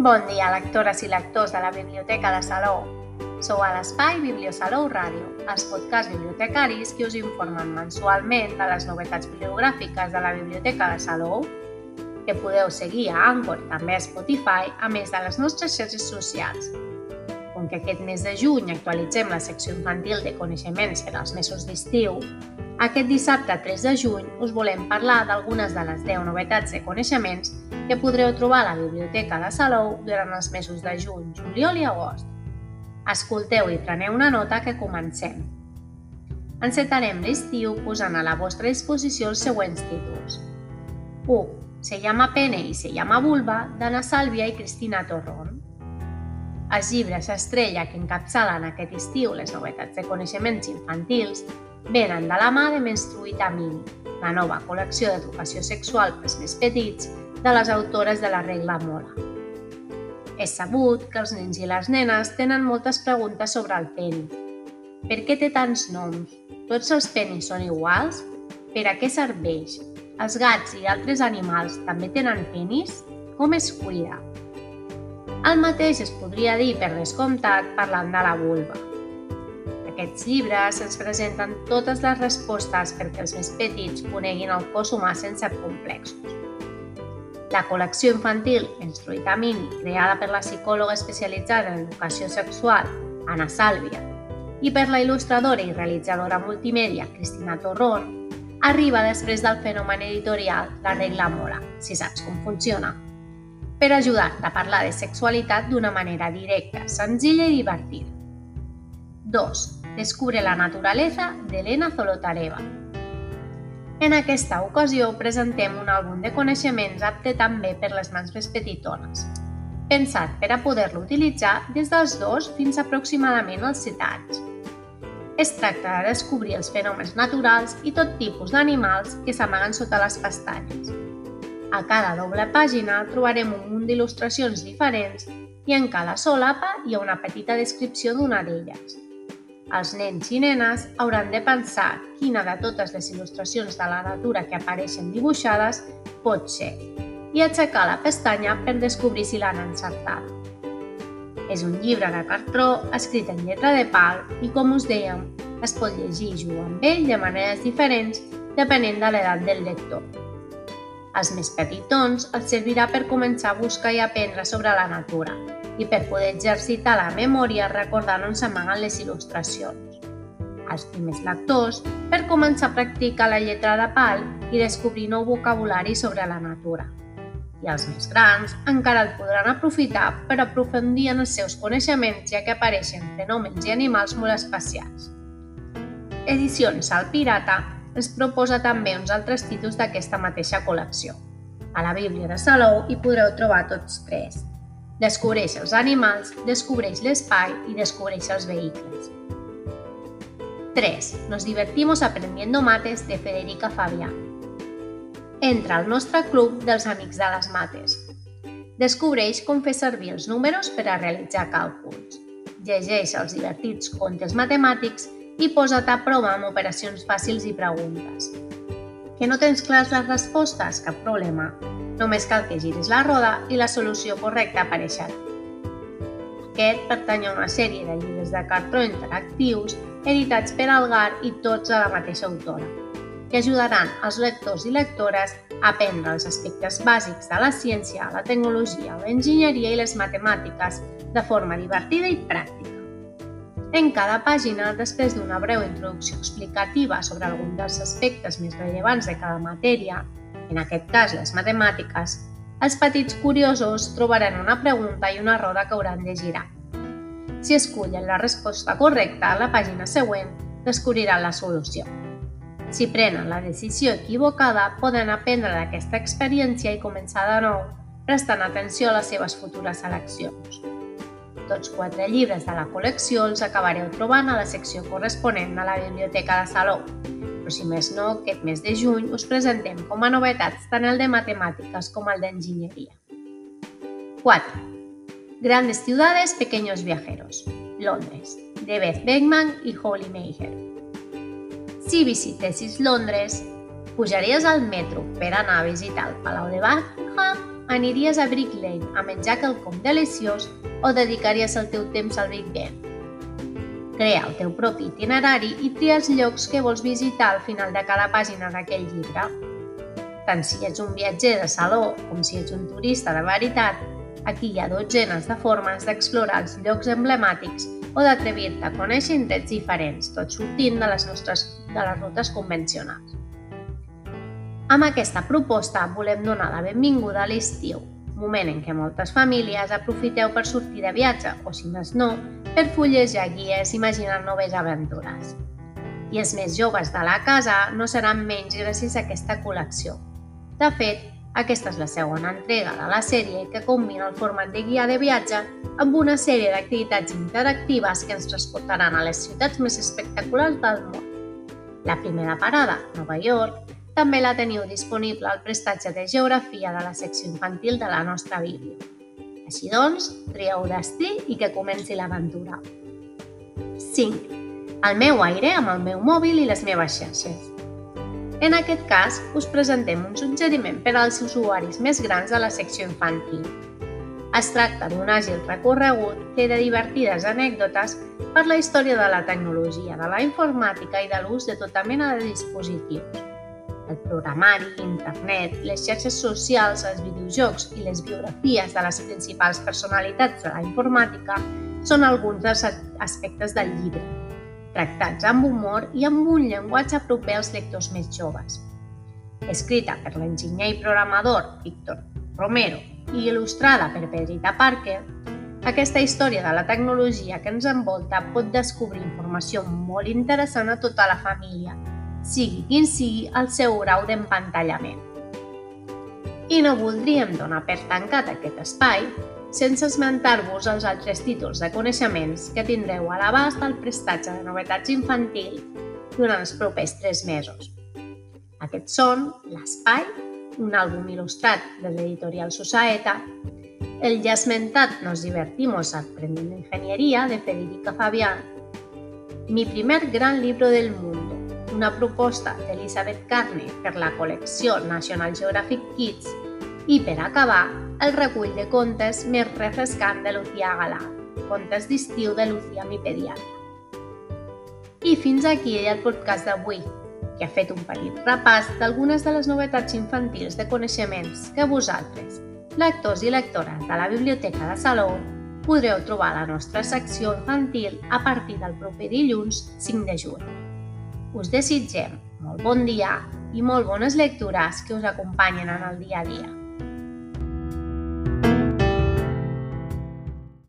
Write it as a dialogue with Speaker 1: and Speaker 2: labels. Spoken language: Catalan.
Speaker 1: Bon dia, lectores i lectors de la Biblioteca de Salou. Sou a l'espai Bibliosalou Ràdio, els podcasts bibliotecaris que us informen mensualment de les novetats bibliogràfiques de la Biblioteca de Salou, que podeu seguir a Anchor, també a Spotify, a més de les nostres xarxes socials. Que aquest mes de juny actualitzem la secció infantil de coneixements per als mesos d'estiu, aquest dissabte 3 de juny us volem parlar d'algunes de les 10 novetats de coneixements que podreu trobar a la Biblioteca de Salou durant els mesos de juny, juliol i agost. Escolteu i preneu una nota que comencem. Encetarem l'estiu posant a la vostra disposició els següents títols. 1. Se llama pene i se llama vulva, d'Anna Sàlvia i Cristina Torrón. Els llibres estrella que encapçalen aquest estiu les novetats de coneixements infantils venen de la mà de Menstruita Mini, la nova col·lecció d'educació sexual pels més petits de les autores de la regla Mola. És sabut que els nens i les nenes tenen moltes preguntes sobre el peni. Per què té tants noms? Tots els penis són iguals? Per a què serveix? Els gats i altres animals també tenen penis? Com es cuida? El mateix es podria dir per descomptat parlant de la vulva. Aquests llibres ens presenten totes les respostes perquè els més petits coneguin el cos humà sense complexos. La col·lecció infantil Menstruita Mini, creada per la psicòloga especialitzada en educació sexual, Anna Sàlvia, i per la il·lustradora i realitzadora multimèdia Cristina Torrón, arriba després del fenomen editorial La regla mola, si saps com funciona per ajudar-te a parlar de sexualitat d'una manera directa, senzilla i divertida. 2. Descubre la naturaleza d'Elena Zolotareva. En aquesta ocasió presentem un àlbum de coneixements apte també per les mans més petitones, pensat per a poder-lo utilitzar des dels 2 fins aproximadament als 7 anys. Es tracta de descobrir els fenòmens naturals i tot tipus d'animals que s'amaguen sota les pestanyes, a cada doble pàgina trobarem un munt d'il·lustracions diferents i en cada solapa hi ha una petita descripció d'una d'elles. Els nens i nenes hauran de pensar quina de totes les il·lustracions de la natura que apareixen dibuixades pot ser i aixecar la pestanya per descobrir si l'han encertat. És un llibre de cartró escrit en lletra de pal i, com us dèiem, es pot llegir i jugar amb ell de maneres diferents depenent de l'edat del lector. Als més petitons els servirà per començar a buscar i aprendre sobre la natura i per poder exercitar la memòria recordant on s'amaguen les il·lustracions. Als primers lectors, per començar a practicar la lletra de pal i descobrir nou vocabulari sobre la natura. I els més grans encara el podran aprofitar per aprofundir en els seus coneixements ja que apareixen fenòmens i animals molt especials. Edicions al Pirata ens proposa també uns altres títols d'aquesta mateixa col·lecció. A la Bíblia de Salou hi podreu trobar tots tres. Descobreix els animals, descobreix l'espai i descobreix els vehicles. 3. Nos divertimos aprendiendo mates de Federica Fabián. Entra al nostre club dels amics de les mates. Descobreix com fer servir els números per a realitzar càlculs. Llegeix els divertits contes matemàtics i posa't a prova amb operacions fàcils i preguntes. Que no tens clars les respostes? Cap problema. Només cal que giris la roda i la solució correcta apareixerà. Aquest pertany a una sèrie de llibres de cartró interactius editats per Algar i tots a la mateixa autora, que ajudaran als lectors i lectores a aprendre els aspectes bàsics de la ciència, la tecnologia, l'enginyeria i les matemàtiques de forma divertida i pràctica. En cada pàgina, després d'una breu introducció explicativa sobre algun dels aspectes més rellevants de cada matèria, en aquest cas les matemàtiques, els petits curiosos trobaran una pregunta i una roda que hauran de girar. Si escullen la resposta correcta a la pàgina següent, descobriran la solució. Si prenen la decisió equivocada, poden aprendre d'aquesta experiència i començar de nou, prestant atenció a les seves futures eleccions. Tots quatre llibres de la col·lecció els acabareu trobant a la secció corresponent a la Biblioteca de Salou. Però si més no, aquest mes de juny us presentem com a novetats tant el de matemàtiques com el d'enginyeria. 4. Grandes ciudades, pequeños viajeros. Londres, de Beth Beckman i Holly Meijer. Si visitessis Londres, pujaries al metro per anar a visitar el Palau de Buckingham aniries a Brick Lane a menjar quelcom deliciós o dedicaries el teu temps al Big Ben? Crea el teu propi itinerari i tria els llocs que vols visitar al final de cada pàgina d'aquell llibre. Tant si ets un viatger de saló com si ets un turista de veritat, aquí hi ha dotzenes de formes d'explorar els llocs emblemàtics o d'atrevir-te a conèixer indrets diferents, tot sortint de les nostres de les rutes convencionals. Amb aquesta proposta volem donar la benvinguda a l'estiu, moment en què moltes famílies aprofiteu per sortir de viatge o, si més no, per fullejar guies imaginant noves aventures. I els més joves de la casa no seran menys gràcies a aquesta col·lecció. De fet, aquesta és la segona entrega de la sèrie que combina el format de guia de viatge amb una sèrie d'activitats interactives que ens transportaran a les ciutats més espectaculars del món. La primera parada, Nova York, també la teniu disponible al prestatge de Geografia de la secció infantil de la nostra Bíblia. Així doncs, trieu destí i que comenci l'aventura. 5. El meu aire amb el meu mòbil i les meves xarxes. En aquest cas, us presentem un suggeriment per als usuaris més grans de la secció infantil. Es tracta d'un àgil recorregut que de divertides anècdotes per la història de la tecnologia, de la informàtica i de l'ús de tota mena de dispositius. El programari, internet, les xarxes socials, els videojocs i les biografies de les principals personalitats de la informàtica són alguns dels aspectes del llibre, tractats amb humor i amb un llenguatge proper als lectors més joves. Escrita per l'enginyer i programador Víctor Romero i il·lustrada per Pedrita Parker, aquesta història de la tecnologia que ens envolta pot descobrir informació molt interessant a tota la família, sigui quin sigui el seu grau d'empantallament. I no voldríem donar per tancat aquest espai sense esmentar-vos els altres títols de coneixements que tindreu a l'abast al prestatge de novetats infantil durant els propers tres mesos. Aquests són L'Espai, un àlbum il·lustrat de l'editorial Susaeta, el ja esmentat Nos divertimos aprendiendo ingeniería de Federica Fabián, Mi primer gran libro del mundo, una proposta d'Elisabeth Carne per la col·lecció National Geographic Kids i, per acabar, el recull de contes més refrescant de Lucía Galà, contes d'estiu de Lucía mi pediatra. I fins aquí el podcast d'avui, que ha fet un petit repàs d'algunes de les novetats infantils de coneixements que vosaltres, lectors i lectores de la Biblioteca de Salou, podreu trobar a la nostra secció infantil a partir del proper dilluns 5 de juny. Us desitgem molt bon dia i molt bones lectures que us acompanyen en el dia a dia.